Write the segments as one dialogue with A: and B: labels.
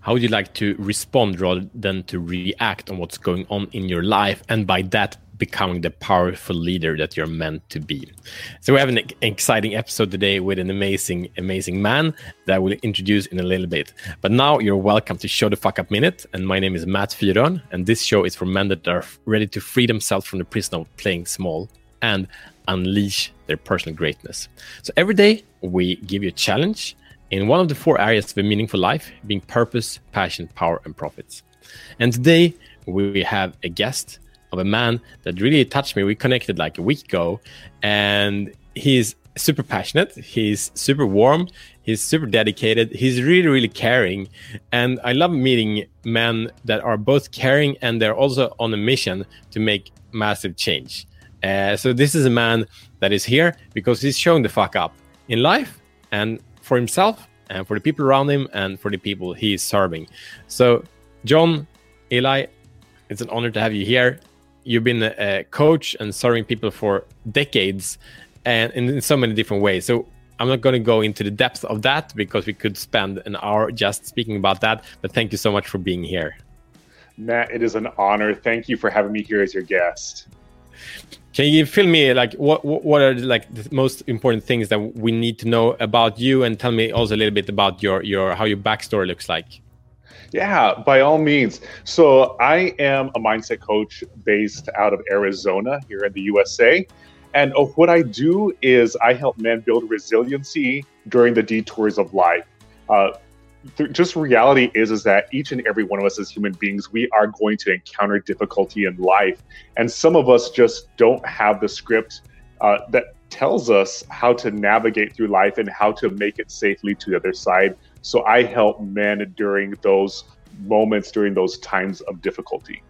A: how would you like to respond rather than to react on what's going on in your life? And by that, becoming the powerful leader that you're meant to be. So we have an exciting episode today with an amazing, amazing man that we'll introduce in a little bit. But now you're welcome to Show the Fuck Up Minute. And my name is Matt Fyron. And this show is for men that are ready to free themselves from the prison of playing small and unleash their personal greatness. So every day we give you a challenge in one of the four areas of a meaningful life, being purpose, passion, power, and profits. And today we have a guest of a man that really touched me. We connected like a week ago, and he's super passionate. He's super warm. He's super dedicated. He's really, really caring. And I love meeting men that are both caring and they're also on a mission to make massive change. Uh, so this is a man that is here because he's showing the fuck up in life and for himself and for the people around him and for the people he is serving. So, John, Eli, it's an honor to have you here you've been a coach and serving people for decades and in so many different ways. So I'm not going to go into the depth of that because we could spend an hour just speaking about that. But thank you so much for being here.
B: Matt, it is an honor. Thank you for having me here as your guest.
A: Can you fill me like what what are like the most important things that we need to know about you, and tell me also a little bit about your your how your backstory looks like?
B: Yeah, by all means. So I am a mindset coach based out of Arizona here in the USA. And what I do is I help men build resiliency during the detours of life. Uh, th- just reality is is that each and every one of us as human beings, we are going to encounter difficulty in life, and some of us just don't have the script uh, that tells us how to navigate through life and how to make it safely to the other side. So I help men during those moments, during those times of difficulty.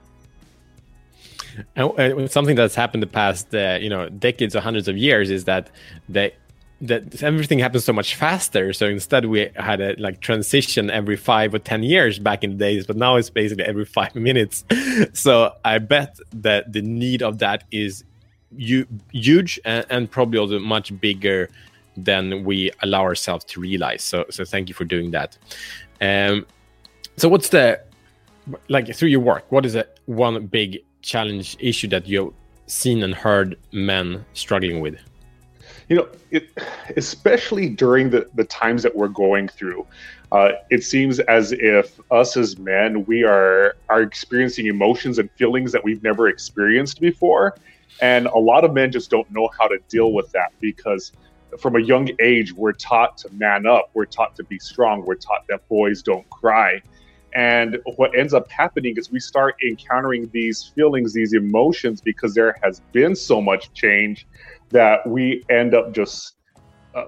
A: And something that's happened the past, uh, you know, decades or hundreds of years is that that that everything happens so much faster. So instead, we had a like transition every five or ten years back in the days, but now it's basically every five minutes. so I bet that the need of that is huge and, and probably also much bigger than we allow ourselves to realize. So, so thank you for doing that. Um, so, what's the like through your work? What is the one big challenge issue that you've seen and heard men struggling with?
B: You know, it, especially during the, the times that we're going through, uh, it seems as if us as men we are are experiencing emotions and feelings that we've never experienced before, and a lot of men just don't know how to deal with that because from a young age, we're taught to man up, we're taught to be strong, we're taught that boys don't cry. And what ends up happening is we start encountering these feelings, these emotions, because there has been so much change that we end up just uh,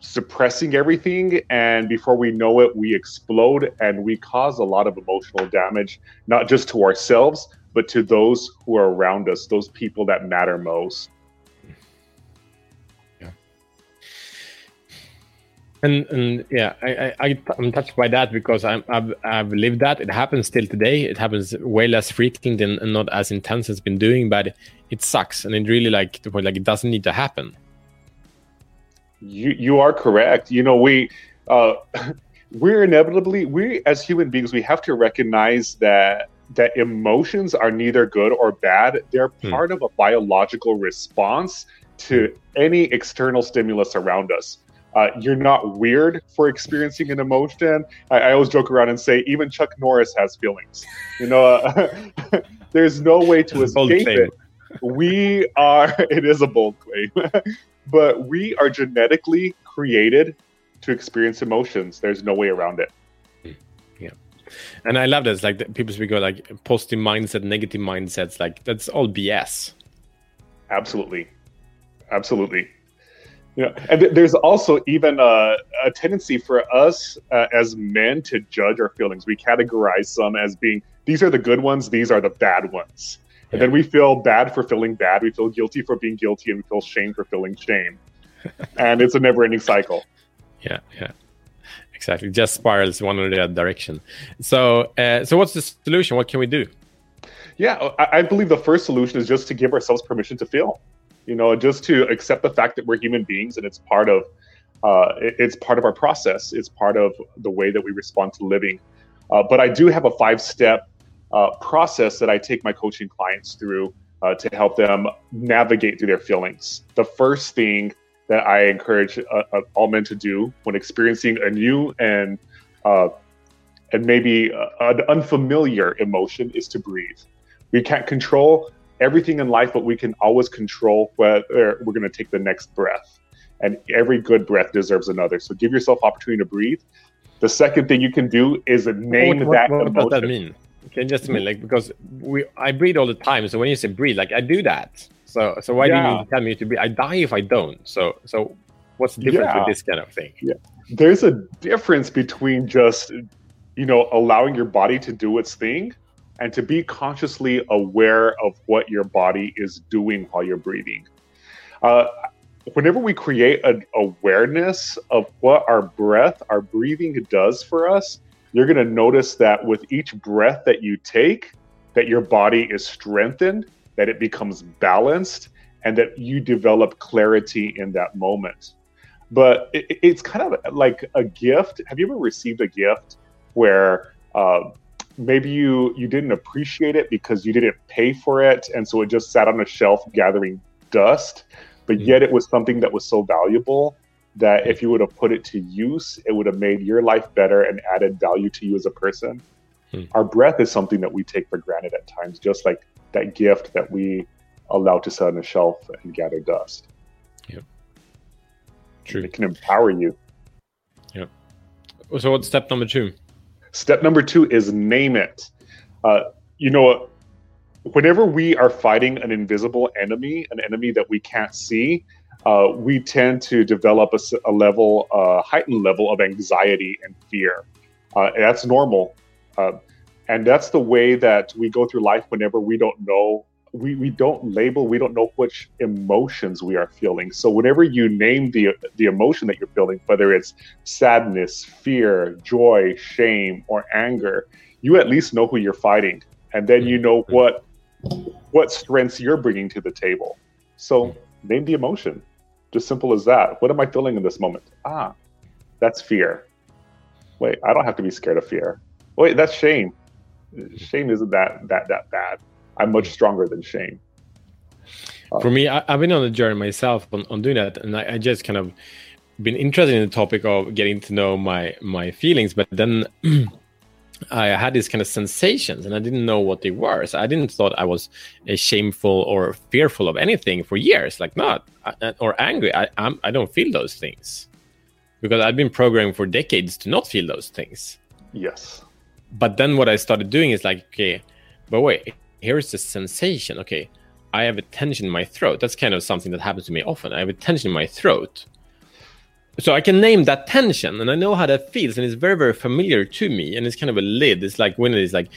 B: suppressing everything. And before we know it, we explode and we cause a lot of emotional damage, not just to ourselves, but to those who are around us, those people that matter most.
A: And, and yeah, I, I, I'm touched by that because I'm, I've, I've lived that. It happens still today. It happens way less frequent and, and not as intense as it's been doing, but it sucks. And it really like the point, like it doesn't need to happen.
B: You, you are correct. You know, we, uh, we're inevitably, we as human beings, we have to recognize that that emotions are neither good or bad. They're hmm. part of a biological response to any external stimulus around us. Uh, you're not weird for experiencing an emotion. I, I, always joke around and say even Chuck Norris has feelings. You know, uh, there's no way to escape it. We are. It is a bold claim, but we are genetically created to experience emotions. There's no way around it.
A: Hmm. Yeah, and I love this. Like people speak about like positive mindset, negative mindsets. Like that's all BS.
B: Absolutely, absolutely. Yeah, and th- there's also even a, a tendency for us uh, as men to judge our feelings. We categorize some as being these are the good ones, these are the bad ones, and then we feel bad for feeling bad. We feel guilty for being guilty, and we feel shame for feeling shame, and it's a never-ending cycle.
A: Yeah, yeah, exactly. Just spirals one or the other direction. So, uh, so what's the solution? What can we do?
B: Yeah, I, I believe the first solution is just to give ourselves permission to feel you know just to accept the fact that we're human beings and it's part of uh, it's part of our process it's part of the way that we respond to living Uh, but I do have a five step uh, process that I take my coaching clients through uh, to help them navigate through their feelings. The first thing that I encourage uh, uh, all men to do when experiencing a new and and maybe an unfamiliar emotion is to breathe. We can't control everything in life, but we can always control whether we're going to take the next breath. And every good breath deserves another. So give yourself opportunity to breathe. The second thing you can do is name
A: what,
B: that
A: what,
B: emotion.
A: What does that mean? Okay, just a minute, like because we I breathe all the time. So when you say breathe, like I do that. So so why yeah. do you tell me to breathe? I die if I don't. So so what's the difference yeah. with this kind of thing?
B: Yeah, there's a difference between just you know allowing your body to do its thing and to be consciously aware of what your body is doing while you're breathing. Uh, whenever we create an awareness of what our breath, our breathing does for us, you're going to notice that with each breath that you take, that your body is strengthened, that it becomes balanced, and that you develop clarity in that moment. But it, it's kind of like a gift. Have you ever received a gift where uh, maybe you you didn't appreciate it because you didn't pay for it, and so it just sat on a shelf gathering dust, but mm-hmm. yet it was something that was so valuable that if you would have put it to use, it would have made your life better and added value to you as a person. Hmm. Our breath is something that we take for granted at times, just like that gift that we allow to sit on a shelf and gather dust.
A: Yep. True.
B: It can empower you.
A: Yep. So, what's step number two?
B: Step number two is name it. Uh, you know, whenever we are fighting an invisible enemy, an enemy that we can't see, uh, we tend to develop a, a level, a heightened level of anxiety and fear. Uh, and that's normal. Uh, and that's the way that we go through life whenever we don't know, we, we don't label, we don't know which emotions we are feeling. So whenever you name the, the emotion that you're feeling, whether it's sadness, fear, joy, shame, or anger, you at least know who you're fighting. And then you know mm-hmm. what, what strengths you're bringing to the table. So name the emotion. Just simple as that. What am I feeling in this moment? Ah, that's fear. Wait, I don't have to be scared of fear. Wait, that's shame. Shame isn't that that that bad. I'm much stronger than shame.
A: Uh, For me, I, have been on a journey myself on, on doing that, and I, I just kind of been interested in the topic of getting to know my my feelings, but then I had these kind of sensations and I didn't know what they were. So I didn't thought I was uh, shameful or fearful of anything for years, like not uh, or angry. I I'm, I don't feel those things because I've been programmed for decades to not feel those things.
B: Yes.
A: But then what I started doing is like, okay, but wait, here's the sensation. Okay, I have a tension in my throat. That's kind of something that happens to me often. I have a tension in my throat so I can name that tension, and I know how that feels, and it's very, very familiar to me. And it's kind of a lid. It's like when it is like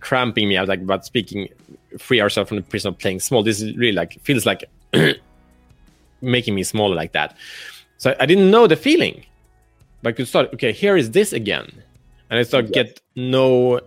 A: cramping me. I was like about speaking, free ourselves from the prison of playing small. This is really like feels like making me smaller like that. So I didn't know the feeling, but I could start. Okay, here is this again, and I start yes. get know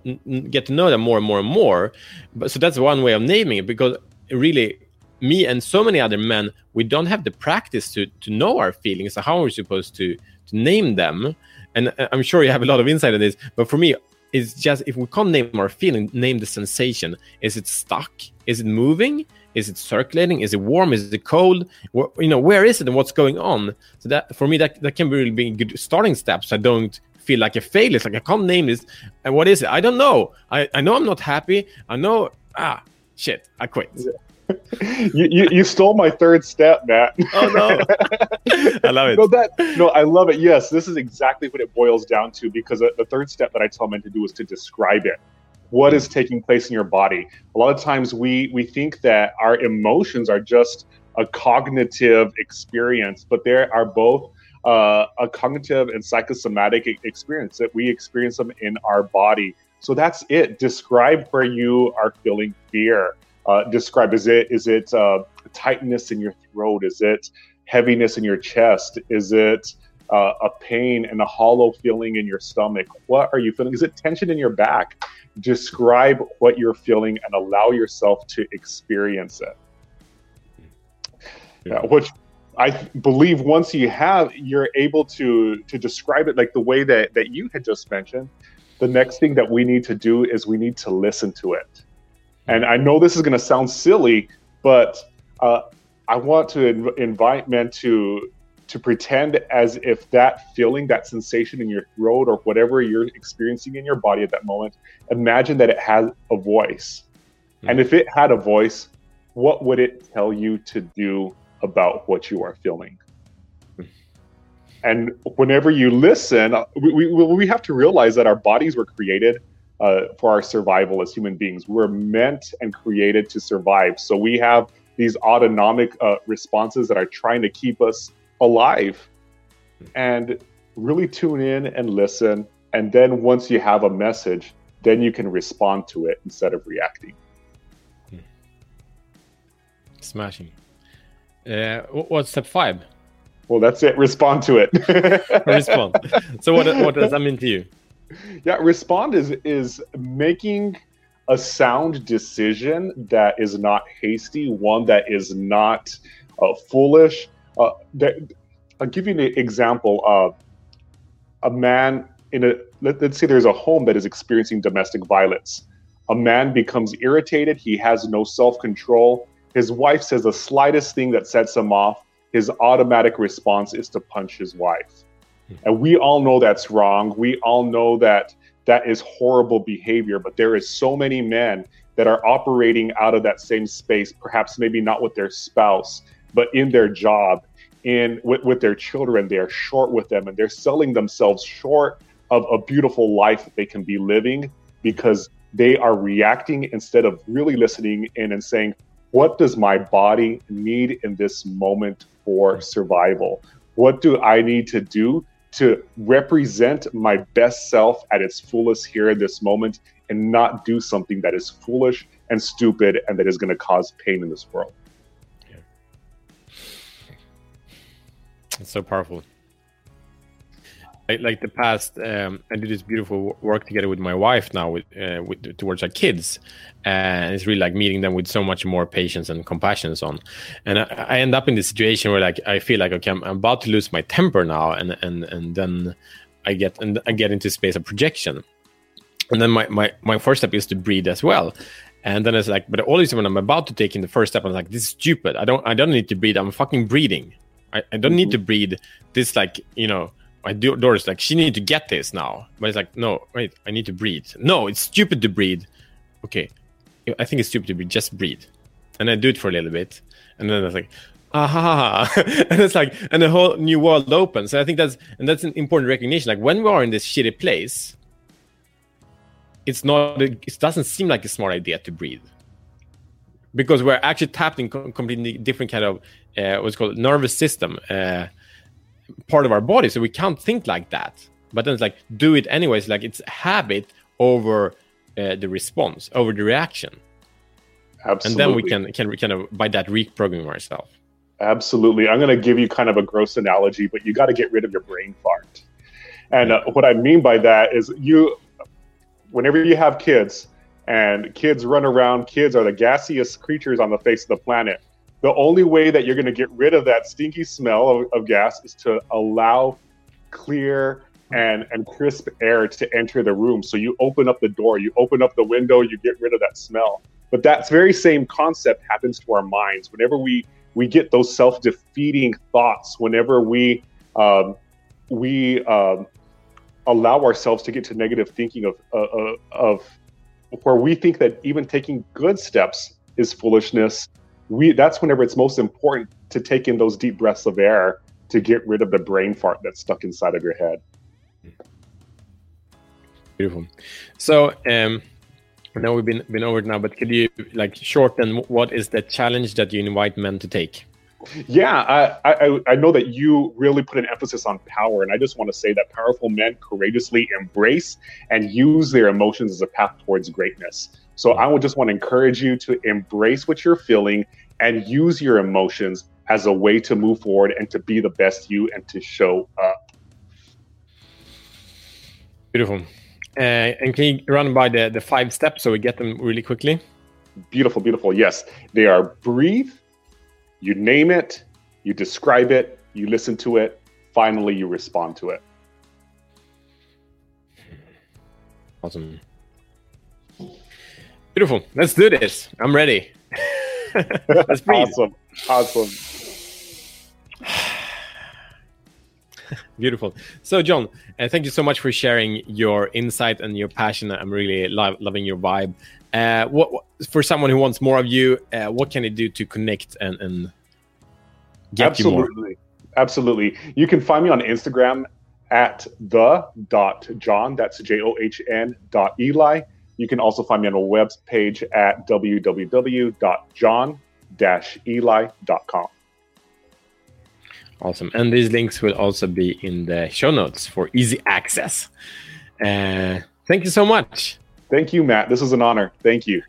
A: get to know them more and more and more. But so that's one way of naming it because really me and so many other men, we don't have the practice to to know our feelings. So how are we supposed to to name them? And uh, I'm sure you have a lot of insight on this. But for me, it's just if we can't name our feeling, name the sensation. Is it stuck? Is it moving? Is it circulating? Is it warm? Is it cold? you know, where is it and what's going on? So that for me, that that can really be good starting steps. I don't feel like a failure. It's like I can't name this. And what is it? I don't know. I, I know I'm not happy. I know ah shit. I quit. Yeah
B: you, you, you stole my third step, Matt.
A: Oh no, I love it.
B: No, that no, I love it. Yes, this is exactly what it boils down to. Because the third step that I tell men to do is to describe it. What is taking place in your body? A lot of times we we think that our emotions are just a cognitive experience, but there are both uh, a cognitive and psychosomatic experience that we experience them in our body. So that's it. Describe where you are feeling fear uh, describe? Is it is it uh, tightness in your throat? Is it heaviness in your chest? Is it uh, a pain and a hollow feeling in your stomach? What are you feeling? Is it tension in your back? Describe what you're feeling and allow yourself to experience it. Yeah, which I believe once you have, you're able to to describe it like the way that that you had just mentioned. the next thing that we need to do is we need to listen to it. And I know this is going to sound silly, but uh, I want to inv- invite men to to pretend as if that feeling, that sensation in your throat, or whatever you're experiencing in your body at that moment, imagine that it has a voice. Mm-hmm. And if it had a voice, what would it tell you to do about what you are feeling? And whenever you listen, we, we, we have to realize that our bodies were created uh, for our survival as human beings. We're meant and created to survive. So we have these autonomic uh, responses that are trying to keep us alive. And really tune in and listen. And then once you have a message, then you can respond to it instead of reacting.
A: Smashing. Uh, what's step five?
B: Well, that's it. Respond to it.
A: respond. So what what does that mean to you?
B: Yeah, respond is is making a sound decision that is not hasty, one that is not uh, foolish. Uh, that, I'll give you an example. of a man in a let, let's say there's a home that is experiencing domestic violence. A man becomes irritated. He has no self control. His wife says the slightest thing that sets him off his automatic response is to punch his wife. Hmm. And we all know that's wrong. We all know that that is horrible behavior, but there is so many men that are operating out of that same space, perhaps maybe not with their spouse, but in their job, in with, with their children. They are short with them and they're selling themselves short of a beautiful life that they can be living because they are reacting instead of really listening in and saying, what does my body need in this moment for survival? What do I need to do to represent my best self at its fullest here in this moment and not do something that is foolish and stupid and that is going to cause pain in this world? Yeah.
A: It's so powerful like the past um, i did this beautiful work together with my wife now with, uh, with towards our kids. And it's really like meeting them with so much more patience and compassion and so on. And I, I, end up in this situation where like i feel like okay I'm, I'm, about to lose my temper now and and and then i get and i get into space of projection. And then my, my my first step is to breathe as well. And then it's like but always when i'm about to take in the first step i'm like this is stupid. I don't i don't need to breathe. I'm fucking breathing. I, I don't need mm-hmm. to breathe this like you know my daughter is like, she need to get this now. But it's like, no, wait, I need to breathe. No, it's stupid to breathe. Okay, I think it's stupid to breathe. Just breathe. And I do it for a little bit, and then it's like, aha, and it's like, and the whole new world opens. And I think that's and that's an important recognition. Like when we are in this shitty place, it's not. It doesn't seem like a smart idea to breathe because we're actually tapped in completely different kind of uh, what's called nervous system. Uh, part of our body, so we can't think like that. But then it's like do it anyways. Like it's habit over uh, the response, over the reaction.
B: Absolutely.
A: And then we can can kind of by that reprogram ourselves.
B: Absolutely. I'm going to give you kind of a gross analogy, but you got to get rid of your brain fart. And uh, what I mean by that is you, whenever you have kids, and kids run around, kids are the gaseous creatures on the face of the planet the only way that you're going to get rid of that stinky smell of, of, gas is to allow clear and, and crisp air to enter the room. So you open up the door, you open up the window, you get rid of that smell. But that very same concept happens to our minds. Whenever we we get those self-defeating thoughts, whenever we um, we um, allow ourselves to get to negative thinking of, uh, uh of where we think that even taking good steps is foolishness we that's whenever it's most important to take in those deep breaths of air to get rid of the brain fart that's stuck inside of your head.
A: Beautiful. So um I know we've been been over it now, but could you like shorten what is the challenge that you invite men to take?
B: Yeah, I, I, I know that you really put an emphasis on power, and I just want to say that powerful men courageously embrace and use their emotions as a path towards greatness. So I would just want to encourage you to embrace what you're feeling and use your emotions as a way to move forward and to be the best you and to show up.
A: Beautiful. Uh, and can you run by the, the five steps so we get them really quickly?
B: Beautiful, beautiful. Yes. They are breathe, you name it, you describe it, you listen to it, finally, you respond to it.
C: Awesome. Beautiful. Let's do this. I'm ready. Let's breathe.
B: Awesome. Awesome.
C: Beautiful. So, John, uh, thank you so much for sharing your insight and your passion. I'm really lo- loving your vibe. Uh, what, what, for someone who wants more of you, uh, what can they do to connect and, and get
B: Absolutely.
C: you more?
B: Absolutely. You can find me on Instagram at the dot John. That's J O H N dot Eli. You can also find me on a web page at www.john-eli.com.
C: Awesome. And these links will also be in the show notes for easy access. Uh, thank you so much.
B: Thank you, Matt. This is an honor. Thank you.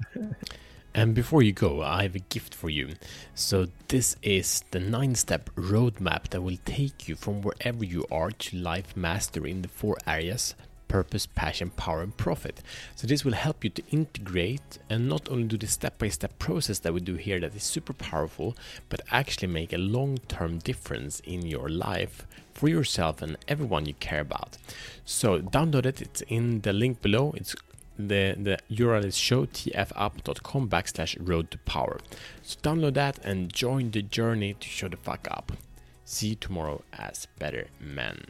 A: And before you go, I have a gift for you. So, this is the nine step roadmap that will take you from wherever you are to life mastery in the four areas purpose, passion, power, and profit. So, this will help you to integrate and not only do the step by step process that we do here that is super powerful, but actually make a long term difference in your life for yourself and everyone you care about. So, download it, it's in the link below. It's the, the URL is showtfup.com backslash road to power. So download that and join the journey to show the fuck up. See you tomorrow as better men.